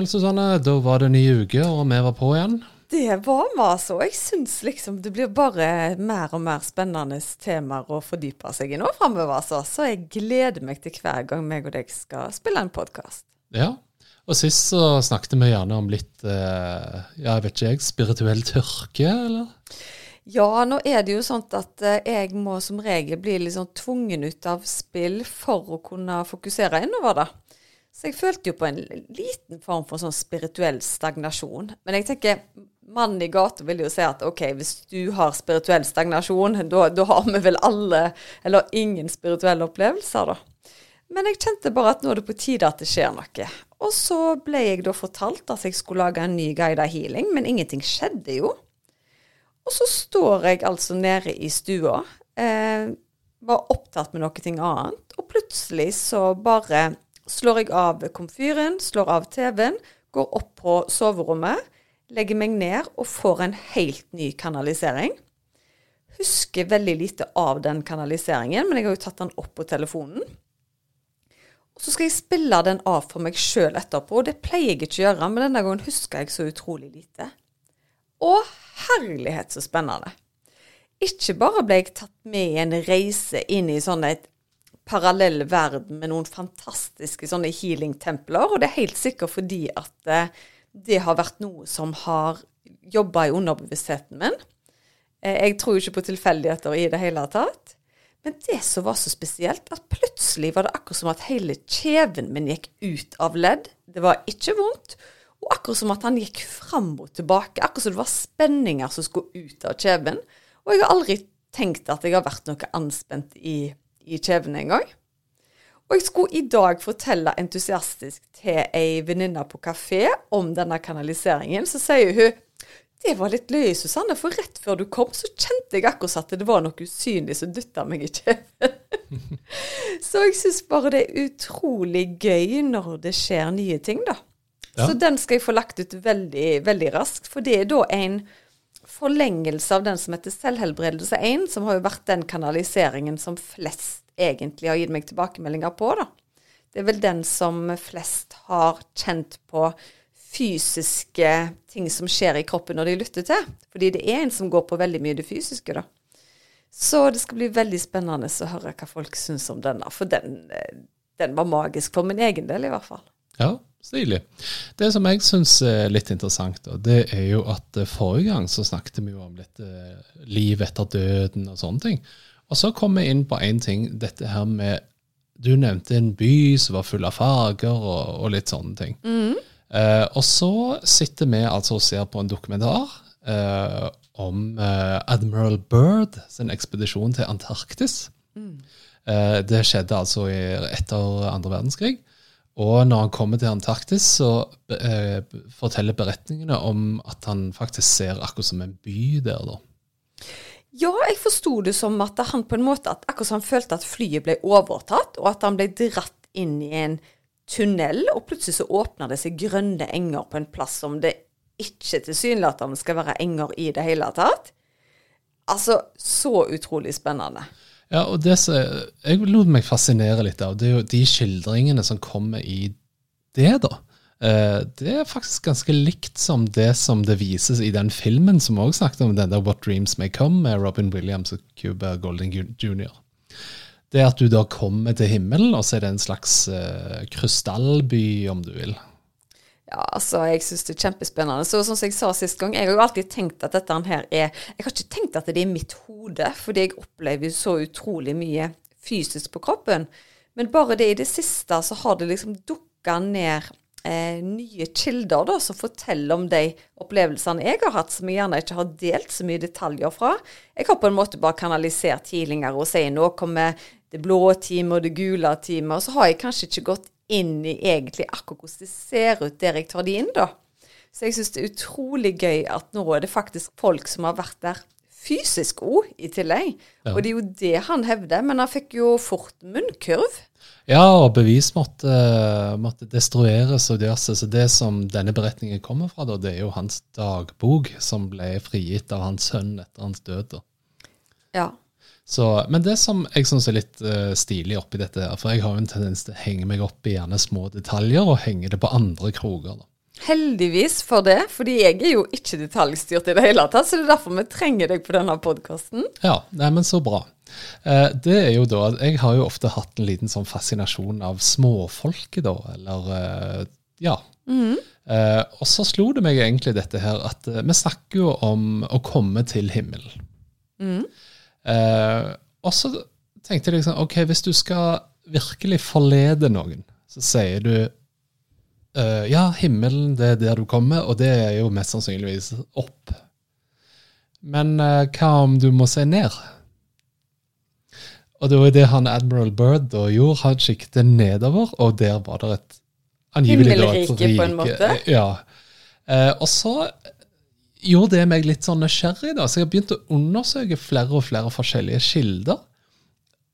Ja Susanne. Da var det ny uke, og vi var på igjen. Det var vi altså. Jeg syns liksom det blir bare mer og mer spennende temaer å fordype seg i nå framover, altså. Så jeg gleder meg til hver gang meg og deg skal spille en podkast. Ja. Og sist så snakket vi gjerne om litt, eh, ja, jeg vet ikke jeg, spirituell tørke, eller? Ja, nå er det jo sånn at eh, jeg må som regel bli litt sånn tvungen ut av spill for å kunne fokusere innover det. Så jeg følte jo på en liten form for sånn spirituell stagnasjon. Men jeg tenker, mannen i gata vil jo si at OK, hvis du har spirituell stagnasjon, da, da har vi vel alle, eller ingen spirituelle opplevelser, da. Men jeg kjente bare at nå er det på tide at det skjer noe. Og så ble jeg da fortalt at jeg skulle lage en ny guida healing, men ingenting skjedde jo. Og så står jeg altså nede i stua, eh, var opptatt med noe annet, og plutselig så bare slår jeg av komfyren, slår av TV-en, går opp på soverommet, legger meg ned og får en helt ny kanalisering. Husker veldig lite av den kanaliseringen, men jeg har jo tatt den opp på telefonen. Og Så skal jeg spille den av for meg sjøl etterpå, og det pleier jeg ikke å gjøre, men denne gangen husker jeg så utrolig lite. Å, herlighet, så spennende. Ikke bare ble jeg tatt med i en reise inn i sånn et parallell verden med noen fantastiske sånne healing-templer, og det er helt sikkert fordi at eh, det har vært noe som har jobba i underbevisstheten min. Eh, jeg tror ikke på tilfeldigheter i det hele tatt. Men det som var så spesielt, at plutselig var det akkurat som at hele kjeven min gikk ut av ledd. Det var ikke vondt. Og akkurat som at han gikk fram og tilbake. Akkurat som det var spenninger som skulle ut av kjeven. Og jeg har aldri tenkt at jeg har vært noe anspent i, i kjeven engang. Og jeg skulle i dag fortelle entusiastisk til ei venninne på kafé om denne kanaliseringen. Så sier hun det var litt løye, Susanne, for rett før du kom, så kjente jeg akkurat at det var noe usynlig som dytta meg i kjeven. så jeg syns bare det er utrolig gøy når det skjer nye ting, da. Ja. Så den skal jeg få lagt ut veldig, veldig raskt. For det er da en forlengelse av den som heter Selvhelbredelse 1, som har jo vært den kanaliseringen som flest egentlig har gitt meg tilbakemeldinger på, da. Det er vel den som flest har kjent på fysiske ting som skjer i kroppen når de lytter til. Fordi det er en som går på veldig mye det fysiske, da. Så det skal bli veldig spennende å høre hva folk syns om denne. For den, den, var magisk for min egen del, i hvert fall. Ja, stilig. Det som jeg syns er litt interessant, da, det er jo at eh, forrige gang så snakket vi jo om litt eh, liv etter døden og sånne ting. Og så kom vi inn på én ting, dette her med Du nevnte en by som var full av farger og, og litt sånne ting. Mm. Eh, og så sitter vi altså og ser på en dokumentar eh, om eh, Admiral Byrd sin ekspedisjon til Antarktis. Mm. det skjedde altså i, etter andre verdenskrig. Og når han kommer til Antarktis, så forteller beretningene om at han faktisk ser akkurat som en by der. da. Ja, jeg forsto det som at han på en måte at akkurat som han følte at flyet ble overtatt, og at han ble dratt inn i en tunnel, og plutselig så åpner det seg grønne enger på en plass som det ikke tilsynelatende skal være enger i det hele tatt. Altså, så utrolig spennende. Ja, og det som jeg lot meg fascinere litt av, det er jo de skildringene som kommer i det, da. Eh, det er faktisk ganske likt som det som det vises i den filmen som vi snakket om, den der What Dreams May Come med Robin Williams og Cuba Golding Jr. Det at du da kommer til himmelen, og så er det en slags uh, krystallby, om du vil. Ja, altså, jeg syns det er kjempespennende. Så som jeg sa sist gang, jeg har jo alltid tenkt at dette her er Jeg har ikke tenkt at det er mitt hode, fordi jeg opplever så utrolig mye fysisk på kroppen. Men bare det i det siste så har det liksom dukka ned eh, nye kilder da, som forteller om de opplevelsene jeg har hatt, som jeg gjerne ikke har delt så mye detaljer fra. Jeg har på en måte bare kanalisert healinger og sier nå kommer det blå teamet og det gule teamet. Og så har jeg kanskje ikke gått inn i egentlig akkurat hvordan det ser ut der jeg tar de inn, da. Så jeg syns det er utrolig gøy at nå er det faktisk folk som har vært der fysisk òg, i tillegg. Ja. Og det er jo det han hevder, men han fikk jo fort munnkurv. Ja, og bevis måtte, måtte destrueres og diverse. Så det som denne beretningen kommer fra, da, det er jo hans dagbok som ble frigitt av hans sønn etter hans død. da. Ja. Så, men det som jeg syns er litt uh, stilig oppi dette, her, for jeg har jo en tendens til å henge meg opp i gjerne små detaljer, og henge det på andre kroker. da. Heldigvis for det, fordi jeg er jo ikke detaljstyrt i det hele tatt. Så det er derfor vi trenger deg på denne podkasten. Ja, nei, men så bra. Eh, det er jo da Jeg har jo ofte hatt en liten sånn fascinasjon av småfolket, da, eller eh, Ja. Eh, og så slo det meg egentlig dette her at eh, vi snakker jo om å komme til himmelen. Eh, og så tenkte jeg liksom OK, hvis du skal virkelig forlede noen, så sier du eh, ja, himmelen, det er der du kommer, og det er jo mest sannsynligvis opp. Men eh, hva om du må se ned? Og det var det han Admiral Byrd da gjorde. Han siktet nedover, og der var det et angivelig Himmelrike, på en måte? Ja. Eh, og så gjorde det meg litt sånn nysgjerrig, da. Så jeg har begynt å undersøke flere og flere forskjellige kilder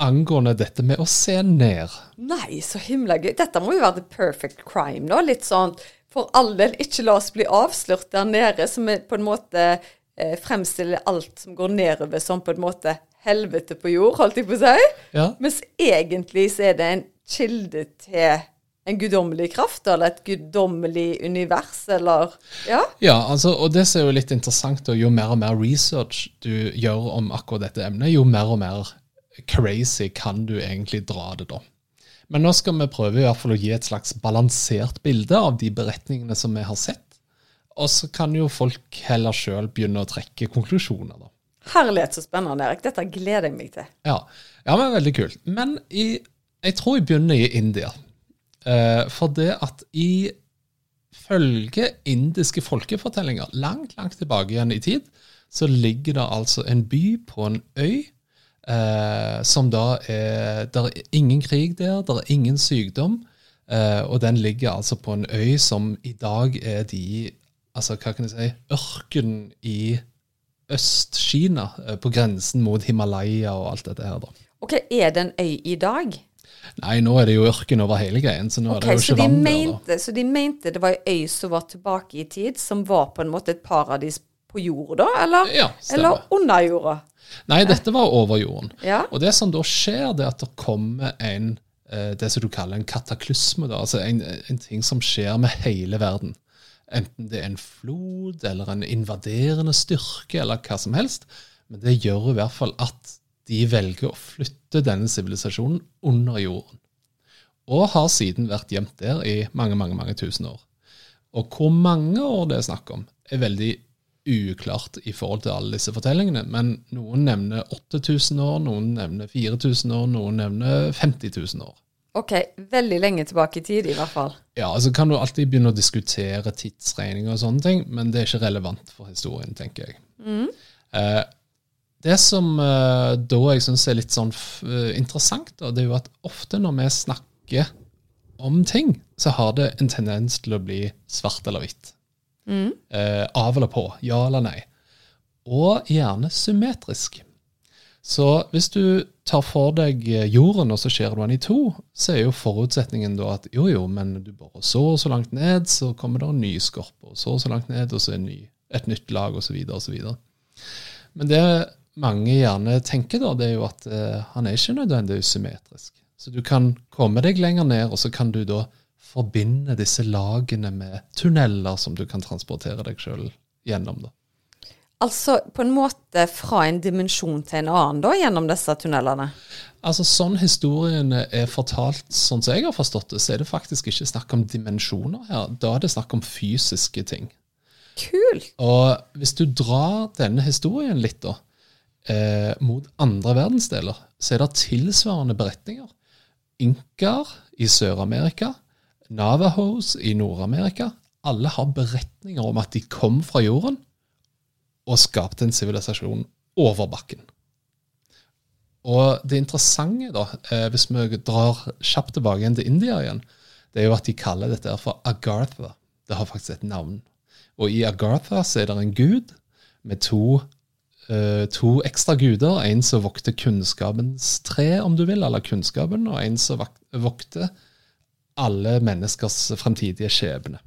angående dette med å se ned. Nei, så himla gøy. Dette må jo være the perfect crime, da. Litt sånn for all del, ikke la oss bli avslørt der nede, som på en måte eh, fremstiller alt som går nedover som på en måte helvete på jord, holdt jeg på å si. Ja. Mens egentlig så er det en kilde til en guddommelig kraft, eller et guddommelig univers, eller Ja. Ja, altså, og det som er jo litt interessant, og jo mer og mer research du gjør om akkurat dette emnet, jo mer og mer crazy kan du egentlig dra det, da. Men nå skal vi prøve i hvert fall å gi et slags balansert bilde av de beretningene som vi har sett. Og så kan jo folk heller sjøl begynne å trekke konklusjoner, da. Herlighet, så spennende, Erik. Dette gleder jeg meg til. Ja, ja men veldig kult. Men i, jeg tror jeg begynner i India. Eh, for det at i følge indiske folkefortellinger, langt, langt tilbake igjen i tid, så ligger det altså en by på en øy eh, som da er Det er ingen krig der, det er ingen sykdom, eh, og den ligger altså på en øy som i dag er de Altså, hva kan jeg si Ørken i Øst-Kina, eh, på grensen mot Himalaya og alt dette her, da. Ok, Er det en øy i dag? Nei, nå er det jo ørken over hele greien, så nå okay, er det jo så ikke de, vann der, så de mente det var ei øy som var tilbake i tid, som var på en måte et paradis på jorda, eller? Ja, eller under jorda? Nei, dette var over jorden. Ja. Og det som da skjer, det er at det kommer en eh, det som du kaller en kataklysme, da, altså en, en ting som skjer med hele verden. Enten det er en flod eller en invaderende styrke eller hva som helst. Men det gjør i hvert fall at de velger å flytte denne sivilisasjonen under jorden. Og har siden vært gjemt der i mange, mange, mange tusen år. Og hvor mange år det er snakk om, er veldig uklart i forhold til alle disse fortellingene. Men noen nevner 8000 år, noen nevner 4000 år, noen nevner 50 000 år. Ok, veldig lenge tilbake i tid, i hvert fall. Ja, altså kan du alltid begynne å diskutere tidsregninger og sånne ting, men det er ikke relevant for historien, tenker jeg. Eh, det som uh, da jeg syns er litt sånn eh, interessant, da, det er jo at ofte når vi snakker om ting, så har det en tendens til å bli svart eller hvitt. Eh, av eller på, ja eller nei. Og gjerne symmetrisk. Så hvis du tar for deg jorden, og så skjærer du den i to, så er jo forutsetningen da at jo, jo, men du borer så og så langt ned, så kommer det en ny skorpe, og så og så langt ned, og så ny, et nytt lag, osv., osv. Men det mange gjerne tenker, da, det er jo at eh, han er ikke nødvendigvis symmetrisk. Så du kan komme deg lenger ned, og så kan du da forbinde disse lagene med tunneler som du kan transportere deg sjøl gjennom. da. Altså på en måte fra en dimensjon til en annen, da, gjennom disse tunnelene. Altså Sånn historiene er fortalt, sånn som jeg har forstått det, så er det faktisk ikke snakk om dimensjoner her. Da er det snakk om fysiske ting. Kult! Og hvis du drar denne historien litt da, eh, mot andre verdensdeler, så er det tilsvarende beretninger. Inkaer i Sør-Amerika, Navajos i Nord-Amerika, alle har beretninger om at de kom fra jorden og skapte en sivilisasjon over bakken. Og det interessante, da, eh, hvis vi drar kjapt tilbake igjen til India igjen, det er jo at de kaller dette for Agartha. Det har faktisk et navn. Og i Agartha så er det en gud med to, eh, to ekstra guder. En som vokter kunnskapens tre, om du vil, eller kunnskapen, og en som vokter alle menneskers fremtidige skjebne.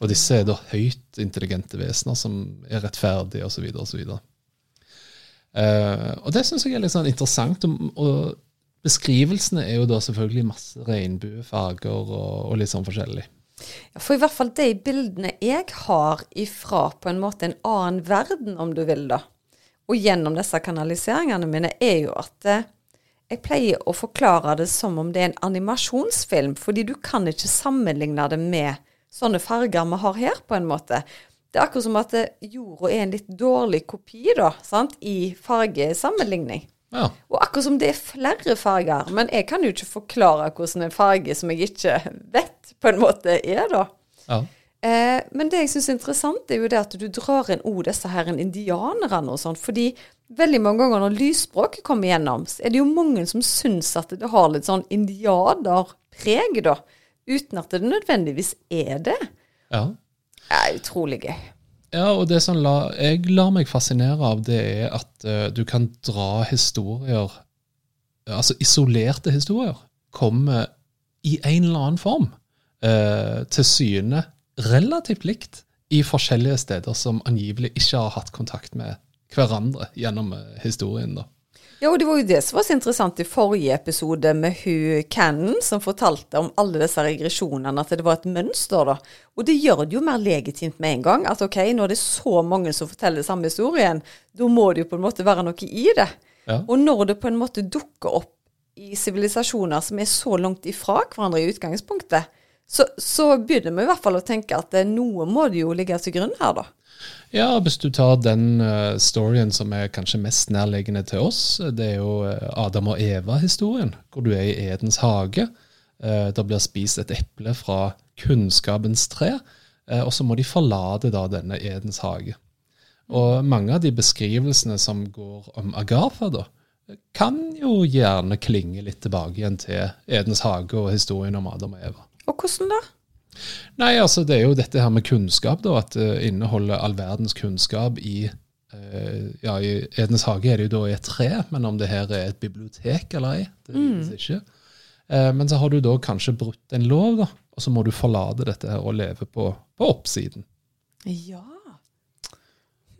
Og disse er da høyt intelligente vesener som er rettferdige, osv., så Uh, og det syns jeg er litt sånn interessant. Og, og beskrivelsene er jo da selvfølgelig masse regnbuefarger og, og litt sånn forskjellig. Ja, For i hvert fall de bildene jeg har ifra på en måte en annen verden, om du vil, da, og gjennom disse kanaliseringene mine, er jo at eh, jeg pleier å forklare det som om det er en animasjonsfilm, fordi du kan ikke sammenligne det med sånne farger vi har her, på en måte. Det er akkurat som at eh, jorda er en litt dårlig kopi, da, sant, i fargesammenligning. Ja. Og akkurat som det er flere farger, men jeg kan jo ikke forklare hvordan en farge som jeg ikke vet, på en måte er, da. ja. Eh, men det jeg syns er interessant, er jo det at du drar inn òg disse her indianerne og sånn. Fordi veldig mange ganger når lysspråket kommer igjennom, så er det jo mange som syns at det har litt sånn indianerpreg, da. Uten at det nødvendigvis er det. ja. Det er utrolig gøy. Ja, og det som la, jeg lar meg fascinere av, det er at uh, du kan dra historier Altså isolerte historier kommer i en eller annen form uh, til syne relativt likt i forskjellige steder som angivelig ikke har hatt kontakt med hverandre gjennom eh, historien. da. Ja, og det var jo det som var så interessant i forrige episode med hun Cannon, som fortalte om alle disse regresjonene, at det var et mønster, da. Og det gjør det jo mer legitimt med en gang. At ok, når det er så mange som forteller samme historien, da må det jo på en måte være noe i det. Ja. Og når det på en måte dukker opp i sivilisasjoner som er så langt ifra hverandre i utgangspunktet, så, så begynner vi i hvert fall å tenke at eh, noe må det jo ligge til grunn her, da. Ja, hvis du tar den uh, storyen som er kanskje mest nærliggende til oss, det er jo eh, Adam og Eva-historien, hvor du er i Edens hage. Uh, det blir spist et eple fra kunnskapens tre, uh, og så må de forlate da denne Edens hage. Og mange av de beskrivelsene som går om Agatha, da, kan jo gjerne klinge litt tilbake igjen til Edens hage og historien om Adam og Eva. Og hvordan da? Nei, altså det er jo dette her med kunnskap, da, at det inneholder all verdens kunnskap i eh, Ja, i Edens hage er det jo da i et tre, men om det her er et bibliotek eller ei, det vites ikke. Eh, men så har du da kanskje brutt en lov, da, og så må du forlate dette her og leve på, på oppsiden. Ja.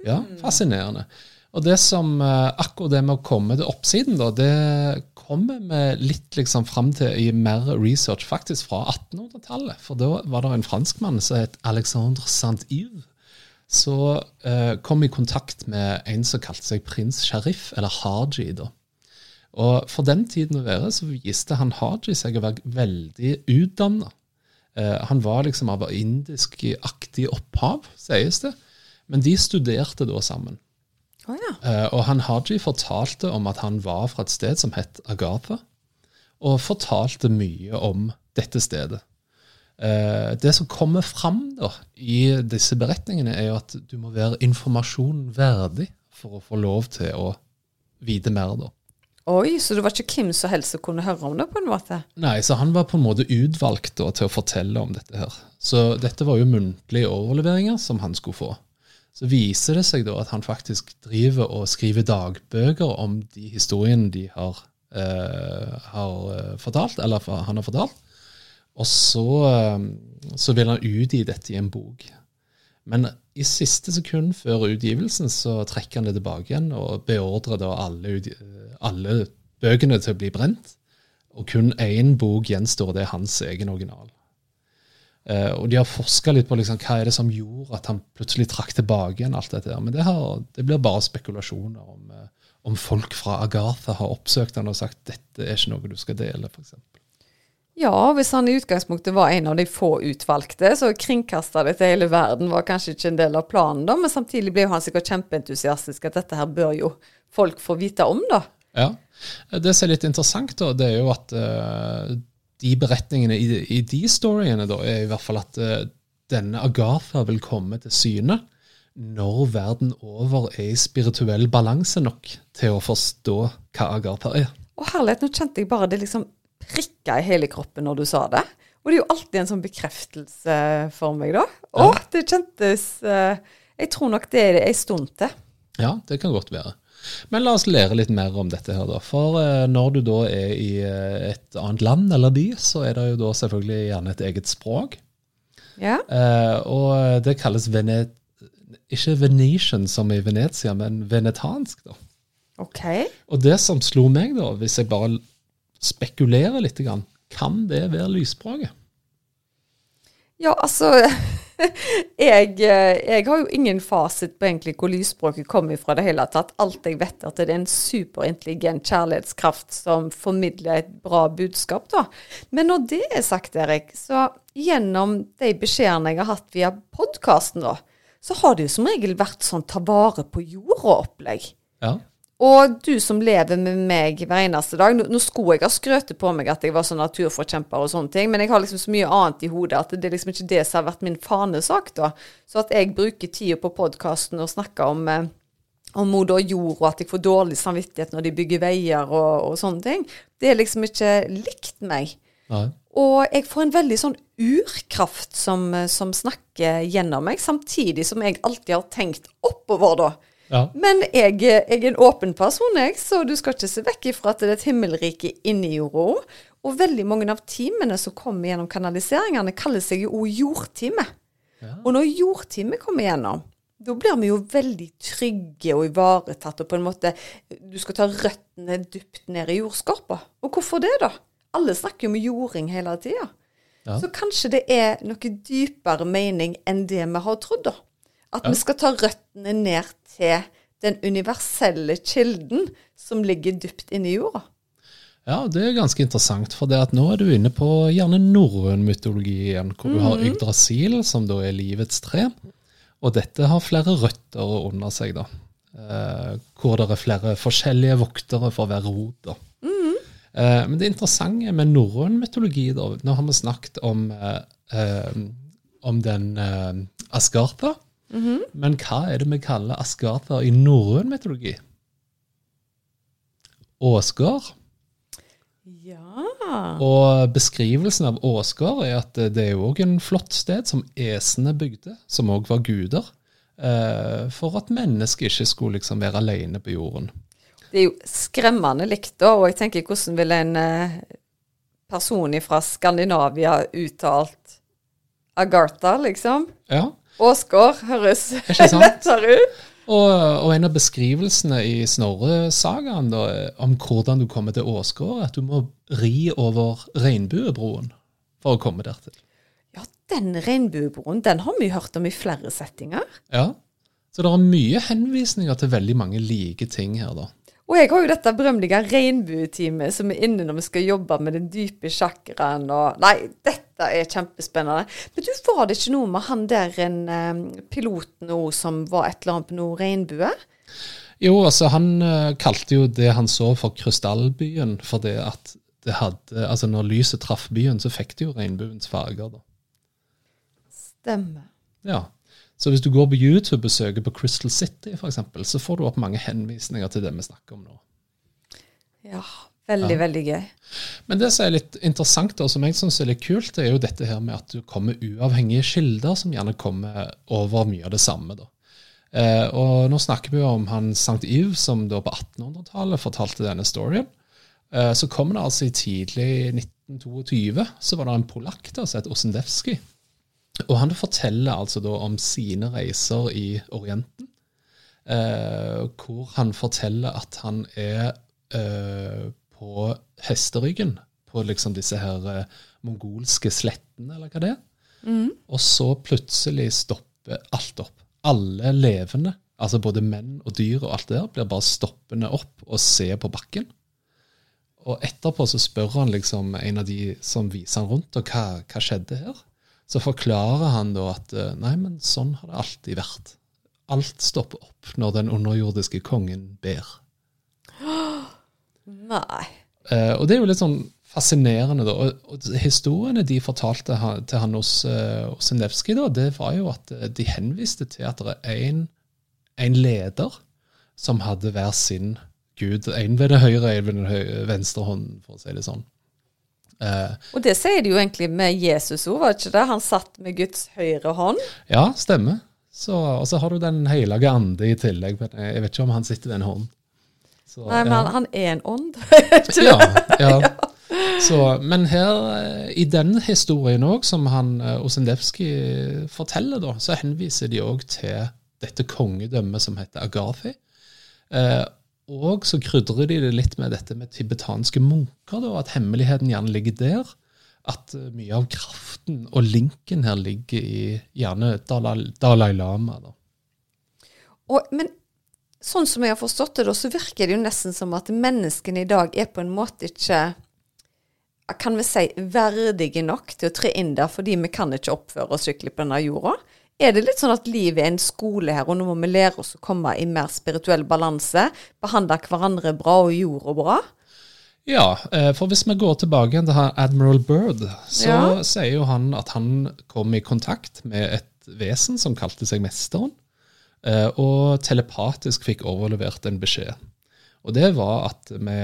Ja, fascinerende. Og det som, eh, akkurat det med å komme til oppsiden, da, det kommer vi litt liksom fram til i mer research faktisk fra 1800-tallet. For da var det en franskmann som het Alexandre Saint-Yves, Så eh, kom i kontakt med en som kalte seg prins Sharif, eller Haji. da. Og for den tiden å være så viste han Haji seg å være veldig utdanna. Eh, han var liksom av indisk-aktig opphav, sies det. Men de studerte da sammen. Ja. Eh, og han Haji fortalte om at han var fra et sted som het Agatha, og fortalte mye om dette stedet. Eh, det som kommer fram da, i disse beretningene, er jo at du må være informasjonen verdig for å få lov til å vite mer. da. Oi, så det var ikke hvem som helst som kunne høre om det, på en måte? Nei, så han var på en måte utvalgt da, til å fortelle om dette her. Så dette var jo muntlige overleveringer som han skulle få. Så viser det seg da at han faktisk driver og skriver dagbøker om de historiene de har, eh, har eh, fortalt, eller han har fortalt. Og så, eh, så vil han utgi dette i en bok. Men i siste sekund før utgivelsen så trekker han det tilbake igjen og beordrer da alle, alle bøkene til å bli brent. Og kun én bok gjenstår, det er hans egen original. Eh, og de har forska litt på liksom, hva er det som gjorde at han plutselig trakk tilbake igjen alt dette. der. Men det, har, det blir bare spekulasjoner om, uh, om folk fra Agatha har oppsøkt han og sagt dette er ikke noe du skal dele, f.eks. Ja, hvis han i utgangspunktet var en av de få utvalgte, så kringkasta det til hele verden var kanskje ikke en del av planen, da, men samtidig ble han sikkert kjempeentusiastisk at dette her bør jo folk få vite om, da. Ja. Det som er litt interessant, da, det er jo at eh, de beretningene i, i de storyene da, er i hvert fall at uh, denne Agatha vil komme til syne når verden over er i spirituell balanse nok til å forstå hva Agatha er. Og herlighet, nå kjente jeg bare det liksom prikka i hele kroppen når du sa det. Og det er jo alltid en sånn bekreftelse for meg, da. Å, det kjentes uh, Jeg tror nok det er en stund til. Ja, det kan godt være. Men la oss lære litt mer om dette her, da. For eh, når du da er i eh, et annet land eller by, så er det jo da selvfølgelig gjerne et eget språk. Ja. Eh, og det kalles venet... Ikke Venetian som i Venezia, men venetansk, da. OK. Og det som slo meg, da, hvis jeg bare spekulerer litt, kan det være lysspråket? Ja, altså jeg, eh, jeg har jo ingen fasit på egentlig hvor lysspråket kommer fra det hele tatt. Alt jeg vet, er at det er en superintelligent kjærlighetskraft som formidler et bra budskap, da. Men når det er sagt, Erik, så gjennom de beskjedene jeg har hatt via podkasten, da, så har det jo som regel vært sånn ta vare på jorda-opplegg. Ja. Og du som lever med meg hver eneste dag Nå, nå skulle jeg ha skrøtet på meg at jeg var sånn naturforkjemper og sånne ting, men jeg har liksom så mye annet i hodet at det er liksom ikke det som har vært min fanesak, da. Så at jeg bruker tida på podkasten og snakker om, eh, om moder jord, og at jeg får dårlig samvittighet når de bygger veier og, og sånne ting, det er liksom ikke likt meg. Nei. Og jeg får en veldig sånn urkraft som, som snakker gjennom meg, samtidig som jeg alltid har tenkt oppover, da. Ja. Men jeg, jeg er en åpen person, jeg, så du skal ikke se vekk ifra at det er et himmelrike inni jorda òg. Og veldig mange av timene som kommer gjennom kanaliseringene, kaller seg jo òg jordtime. Ja. Og når jordtime kommer gjennom, da blir vi jo veldig trygge og ivaretatt, og på en måte Du skal ta røttene dypt ned i jordskorpa. Og hvorfor det, da? Alle snakker jo om jording hele tida. Ja. Så kanskje det er noe dypere mening enn det vi har trodd, da. At Ja. vi skal ta røttene ned til den universelle kilden som ligger dypt inni jorda. Ja, det er ganske interessant, for det at nå er du inne på gjerne norrøn mytologi igjen, hvor du har Yggdrasil, som da er livets tre, og dette har flere røtter under seg, da. Eh, hvor det er flere forskjellige voktere for hver rot, da. Eh, men det interessante med norrøn mytologi, da, nå har vi snakket om, eh, eh, om den eh, Asgartha, men hva er det vi kaller Asgartha i norrøn mytologi? Åsgård. Ja. Og beskrivelsen av Åsgård er at det er jo òg en flott sted som esene bygde, som òg var guder, eh, for at mennesket ikke skulle liksom være alene på jorden. Det er jo skremmende likt, da. Og jeg tenker, hvordan ville en eh, person fra Skandinavia uttalt Agartha, liksom? Ja, Åsgård høres lettere ut. og, og en av beskrivelsene i Snorre-sagaen om hvordan du kommer til Åsgård, at du må ri over regnbuebroen for å komme dertil. Ja, den regnbuebroen, den har vi hørt om i flere settinger. Ja, Så det er mye henvisninger til veldig mange like ting her, da. Og jeg har jo dette berømmelige regnbueteamet som er inne når vi skal jobbe med den dype sjakraen og Nei, dette er kjempespennende. Men du, var det ikke noe med han der en pilot piloten nå som var et eller annet på noe regnbue? Jo, altså han eh, kalte jo det han så for krystallbyen, fordi at det hadde Altså når lyset traff byen, så fikk det jo regnbuens farger, da. Stemmer. Ja. Så hvis du går på YouTube og søker på Crystal City, eksempel, så får du opp mange henvisninger til det vi snakker om nå. Ja, veldig, veldig gøy. Men det som er litt interessant, og som jeg syns er litt kult, det er jo dette her med at du kommer uavhengige kilder, som gjerne kommer over mye av det samme. da. Eh, og nå snakker vi jo om han St. Yves, som da på 1800-tallet fortalte denne storyen. Eh, så kommer det altså i tidlig 1922, så var det en polakk da, som het Osendewski. Og han forteller altså da om sine reiser i Orienten, eh, hvor han forteller at han er eh, på hesteryggen på liksom disse her eh, mongolske slettene, eller hva det er. Og så plutselig stopper alt opp. Alle levende, altså både menn og dyr og alt det der, blir bare stoppende opp og ser på bakken. Og etterpå så spør han liksom en av de som viser han rundt, og hva, hva skjedde her? Så forklarer han da at eh, nei, men sånn har det alltid vært. Alt stopper opp når den underjordiske kongen ber. Nei. Eh, og det er jo litt sånn fascinerende, da. Og, og historiene de fortalte han, til han hos, uh, hos Nevsky, da, det var jo at eh, de henviste til at det er en, en leder som hadde hver sin gud. En ved det høyre, en ved den høyre, venstre hånden, for å si det sånn. Uh, Og det sier de jo egentlig med Jesus òg, var det ikke det? Han satt med Guds høyre hånd. ja, stemmer. Så, og så har du Den hellige ande i tillegg. Jeg vet ikke om han sitter i den hånden. Så, Nei, men han, han er en ånd. Ja, ja. Så, men her, eh, i denne historien òg, som han eh, Osendevskij forteller, da, så henviser de òg til dette kongedømmet som heter Agathi. Eh, og så krydrer de det litt med dette med tibetanske munker, da, at hemmeligheten gjerne ligger der. At eh, mye av kraften og linken her ligger i gjerne Dalai, Dalai Lama. da. Og, men sånn som jeg har forstått det, da, så virker det jo nesten som at menneskene i dag er på en måte ikke kan vi si verdige nok til å tre inn der, fordi vi kan ikke oppføre oss skikkelig på denne jorda. Er det litt sånn at livet er en skole her, og nå må vi lære oss å komme i mer spirituell balanse? Behandle hverandre bra og jorda bra? Ja, eh, for hvis vi går tilbake igjen til Admiral Byrd, så Ja. sier jo han at han kom i kontakt med et vesen som kalte seg Mesteren, og telepatisk fikk overlevert en beskjed. Og det var at vi,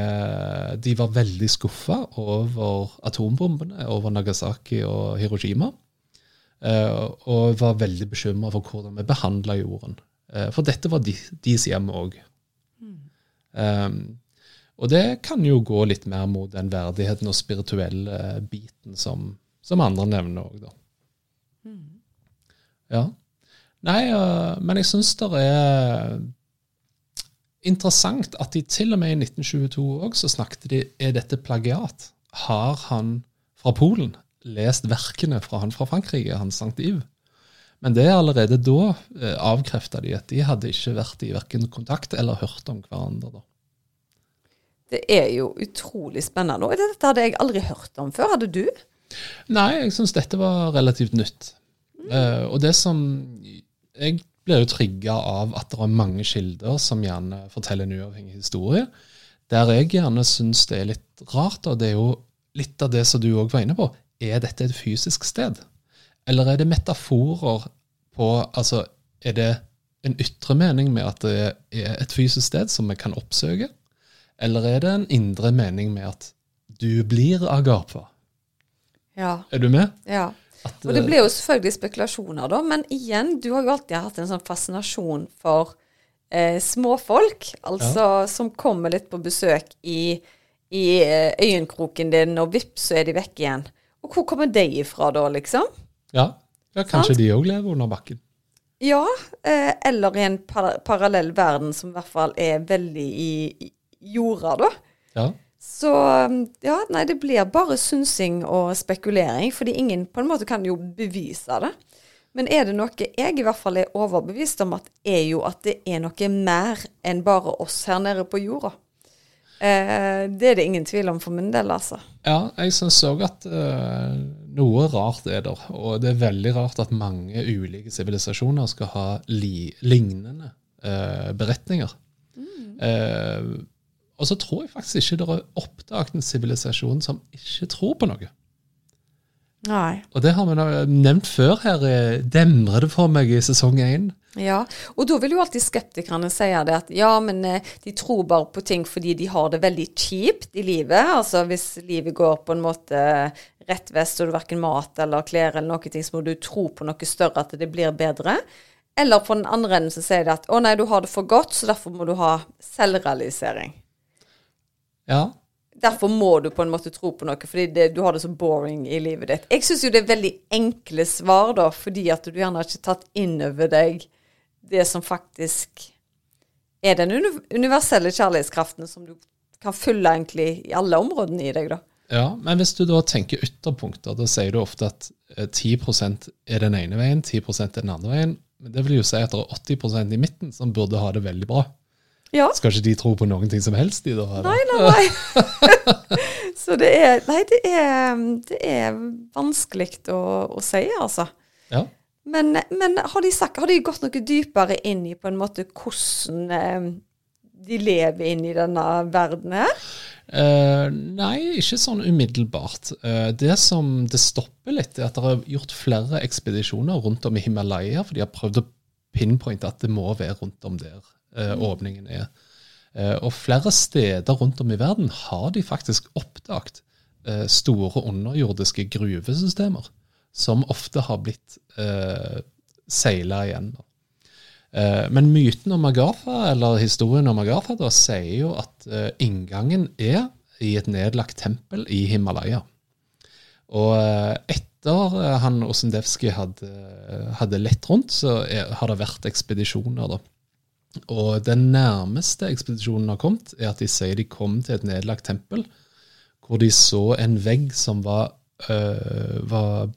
de var veldig skuffa over atombombene over Nagasaki og Hiroshima. eh, Og var veldig bekymra for hvordan vi behandla jorden. Eh, For dette var de, deres hjem òg. Um, og det kan jo gå litt mer mot den verdigheten og spirituelle biten som, som andre nevner òg, da. Ja. Nei, men jeg syns det er interessant at de til og med i 1922 òg så snakket de er dette plagiat. Har han fra Polen lest verkene fra han fra Frankrike, han Sankt Iv? Men det er allerede da eh, avkrefta de at de hadde ikke vært i verken kontakt eller hørt om hverandre. da. Det er jo utrolig spennende. Og dette hadde jeg aldri hørt om før. Hadde du? Nei, jeg syns dette var relativt nytt. Eh, og det som Jeg blir jo trigga av at det er mange kilder som gjerne forteller en uavhengig historie. Der jeg gjerne syns det er litt rart, og det er jo litt av det som du òg var inne på. Er dette et fysisk sted? Eller er det metaforer på Altså, er det en ytre mening med at det er et fysisk sted som vi kan oppsøke? Eller er det en indre mening med at du blir Agarpa? Ja. Er du med? ja. At, Og det blir jo selvfølgelig spekulasjoner, da. Men igjen, du har jo alltid hatt en sånn fascinasjon for eh, småfolk. Altså som kommer litt på besøk i, i eh, øyenkroken din, og vips, så er de vekk igjen. Og hvor kommer de ifra da, liksom? ja, ja, kanskje Sant? de òg lever under bakken. Ja, eh, eller i en par parallell verden som i hvert fall er veldig i, i jorda, da. Ja. Så ja, nei, det blir bare synsing og spekulering, fordi ingen på en måte kan jo bevise det. Men er det noe jeg i hvert fall er overbevist om, at er jo at det er noe mer enn bare oss her nede på jorda. Eh, det er det ingen tvil om for min del, altså. Ja, jeg syns òg at eh, noe rart er der. Og det er veldig rart at mange ulike sivilisasjoner skal ha li lignende eh, beretninger. Eh, og så tror jeg faktisk ikke det er oppdaget en sivilisasjon som ikke tror på noe. Nei. Og det har vi nevnt før her. eh, Demrer det for meg i sesong én? Ja, og da vil jo alltid skeptikerne si det at ja, men eh, de tror bare på ting fordi de har det veldig kjipt i livet. Altså hvis livet går på en måte rett vest, og du verken mat eller klær eller noe ting, så må du tro på noe større, at det blir bedre. Eller på den andre enden så sier de at å nei, du har det for godt, så derfor må du ha selvrealisering. Ja. Derfor må du på en måte tro på noe, fordi det, du har det så boring i livet ditt. Jeg syns jo det er veldig enkle svar, da, fordi at du gjerne har ikke tatt inn over deg det som faktisk er den universelle kjærlighetskraften som du kan fylle egentlig i alle områdene i deg, da. ja. Men hvis du da tenker ytterpunkter, da sier du ofte at eh, 10% er den ene veien, 10 er den andre veien. Men det vil jo si at det er 80% i midten som burde ha det veldig bra. Ja. Skal ikke de tro på noen ting som helst, de da? eller? Nei, nei, nei. så det er Nei, det er, det er vanskelig å, å si, altså. Ja. Men, men har, de sagt, har de gått noe dypere inn i på en måte hvordan eh, de lever inn i denne verden her? Eh, nei, ikke sånn umiddelbart. Eh, det som det stopper litt, er at det er gjort flere ekspedisjoner rundt om i Himalaya, for de har prøvd å pinpointe at det må være rundt om der åpningen er. Eh, og flere steder rundt om i verden har de faktisk oppdaget eh, store underjordiske gruvesystemer, som ofte har blitt eh, seila igjen. Eh, Men myten om Agatha, eller historien om Agatha, da, sier jo at eh, inngangen er i et nedlagt tempel i Himalaya. Og eh, etter eh, han Osendevskij hadde, hadde lett rundt, så er, har det vært ekspedisjoner, da. Og den nærmeste ekspedisjonen har kommet, er at de sier de kom til et nedlagt tempel, hvor de så en vegg som var, øh, var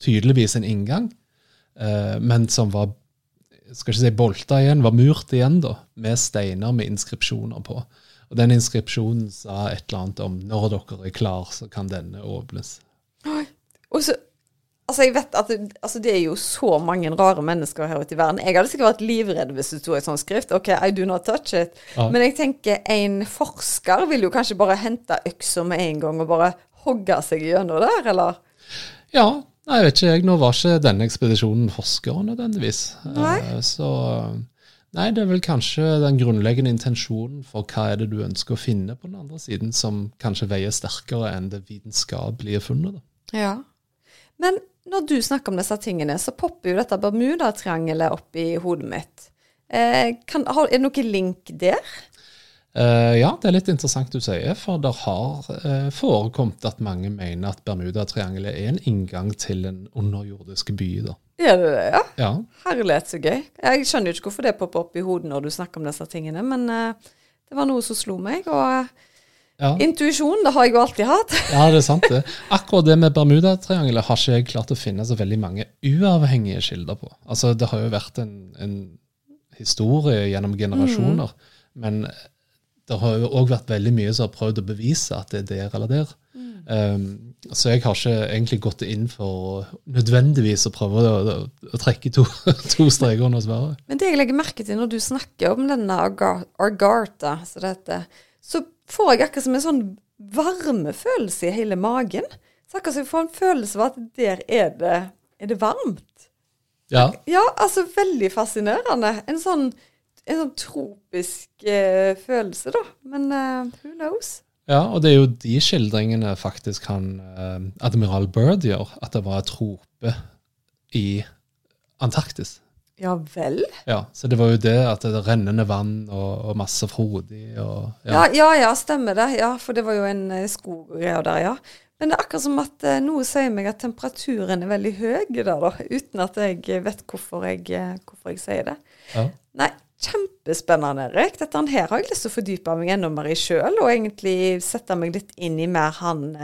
tydeligvis en inngang, øh, men som var skal ikke si bolta igjen, var murt igjen, da, med steiner med inskripsjoner på. Og den inskripsjonen sa et eller annet om når dere er klar, så kan denne åpnes. Og så, altså jeg vet at det, altså det er jo så mange rare mennesker her ute i verden. Jeg hadde sikkert vært livredd hvis det sto et sånt skrift. OK, I do not touch it. Ja. Men jeg tenker en forsker vil jo kanskje bare hente øksa med en gang og bare hogge seg gjennom der, eller? Ja, nei, jeg vet ikke jeg. Nå var ikke denne ekspedisjonen forskere nødvendigvis. Nei. Eh, Så nei, det er vel kanskje den grunnleggende intensjonen for hva er det du ønsker å finne på den andre siden, som kanskje veier sterkere enn det vitenskapelige funnet. da. Ja. Men når du snakker om disse tingene, så popper jo dette Bermudatriangelet opp i hodet mitt. Eh, kan, har, er det noen link der? Uh, ja, det er litt interessant du sier, for det har uh, forekommet at mange mener at Bermudatriangelet er en inngang til en underjordisk by. da. Er det det, ja? Ja, Herlighet, så gøy. Jeg skjønner jo ikke hvorfor det popper opp i hodet når du snakker om disse tingene, men uh, det var noe som slo meg. Og ja. intuisjon, det har jeg jo alltid hatt. ja, det er sant det. Akkurat det med Bermudatriangelet har ikke jeg klart å finne så veldig mange uavhengige kilder på. Altså, Det har jo vært en, en historie gjennom generasjoner, men det har jo òg vært veldig mye som har prøvd å bevise at det er der eller der. Um, så jeg har ikke egentlig gått inn for nødvendigvis å prøve å, å, å trekke to, to streker under svaret. Men det jeg legger merke til når du snakker om denne Agartha, så, heter, så får jeg akkurat som en sånn varmefølelse i hele magen. Så akkurat som jeg får en følelse av at der er det, er det varmt. Ja, Ja, altså veldig fascinerende. En sånn, en sånn tropisk eh, følelse, da. Men eh, who knows? ja, og det er jo de skildringene faktisk han eh, admiral Byrd gjør, at det var trope i Antarktis. Ja vel? Ja, Så det var jo det at det rennende vann og, og masse frodig og Ja. ja, ja, stemmer det. Ja, for det var jo en eh, skog og greier der, ja. Men det er akkurat som at eh, noe sier meg at temperaturen er veldig høy der, da. Uten at jeg vet hvorfor jeg, eh, hvorfor jeg sier det. Ja. Nei, kjempespennende, Erik. Dette her har jeg lyst til å fordype meg enda mer i sjøl, og egentlig sette meg litt inn i mer han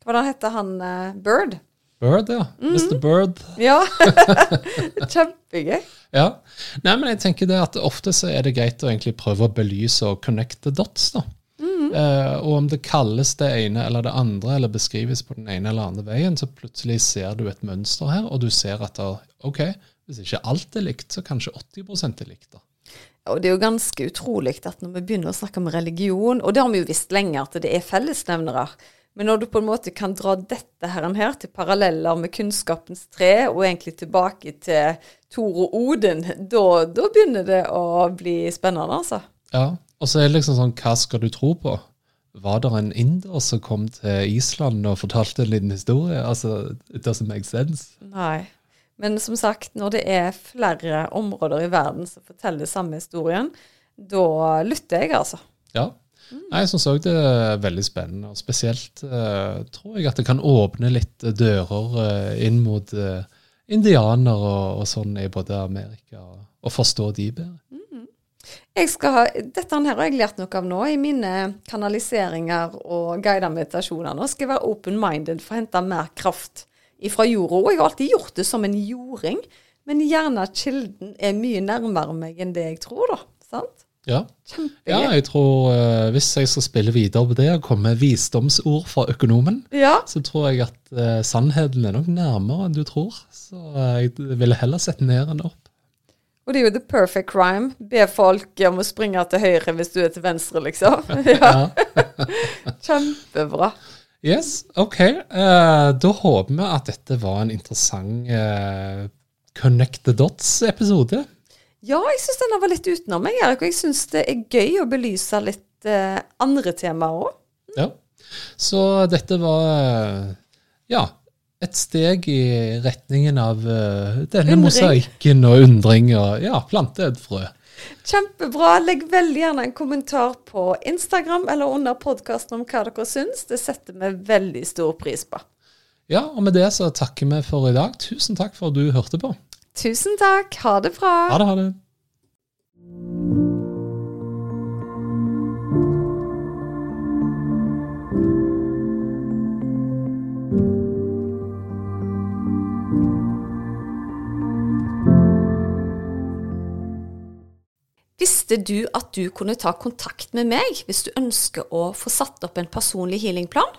Hva heter han Bird? Bird, ja. Mr. Bird. Ja. Kjempegøy. Ja. Nei, men jeg tenker det at ofte så er det greit å egentlig prøve å belyse og connecte dots, da. Eh, og om det kalles det ene eller det andre, eller beskrives på den ene eller andre veien, så plutselig ser du et mønster her, og du ser at da, ok, hvis ikke alt er likt, så kanskje 80 er likt. da. Og det er jo ganske utrolig at når vi begynner å snakke om religion, og det har vi jo visst lenge at det er fellesnevnere, men når du på en måte kan dra dette her, her til paralleller med kunnskapens tre, og egentlig tilbake til Tor og Odin, da, da begynner det å bli spennende, altså. Ja, og så er det liksom sånn, hva skal du tro på? Var det en inder som kom til Island og fortalte en liten historie? Altså, it doesn't make sense. Nei. Men som sagt, når det er flere områder i verden som forteller samme historien, da lytter jeg, altså. Ja. Nei, Jeg syns òg det er veldig spennende, og spesielt uh, tror jeg at det kan åpne litt eh, dører uh, inn mot uh, indianere og, og sånn i både Amerika, og, forstå de bedre. Jeg skal ha, dette her har jeg lært noe av nå i mine kanaliseringer og guidede meditasjoner. Nå skal jeg være open-minded for å hente mer kraft fra jorda. Og jeg har alltid gjort det som en jording, men gjerne kilden er mye nærmere meg enn det jeg tror, da. Sant? Ja. Ja, jeg tror eh, hvis jeg skal spille videre på det og komme med visdomsord fra økonomen, Ja. så tror jeg at eh, sannheten er nok nærmere enn du tror. Så eh, jeg ville heller sett ned enn opp. Og det er jo the perfect crime. Be folk om å springe til høyre hvis du er til venstre, liksom. Ja, Ja. Kjempebra. Yes, ok. Eh, da håper vi at dette var en interessant eh, Connect the Dots-episode. Ja, jeg syns denne var litt utenom meg, Erik. Og jeg syns det er gøy å belyse litt eh, andre temaer òg. Ja. Så dette var eh, ja, et steg i retningen av uh, denne Undring. mosaikken og undring og ja, plante et frø. Kjempebra. Legg veldig gjerne en kommentar på Instagram eller under podkasten om hva dere syns. Det setter vi veldig stor pris på. Ja, og med det så takker vi for i dag. Tusen takk for at du hørte på. Tusen takk. Ha det bra. Ha det, ha det. Visste du at du kunne ta kontakt med meg hvis du ønsker å få satt opp en personlig healingplan?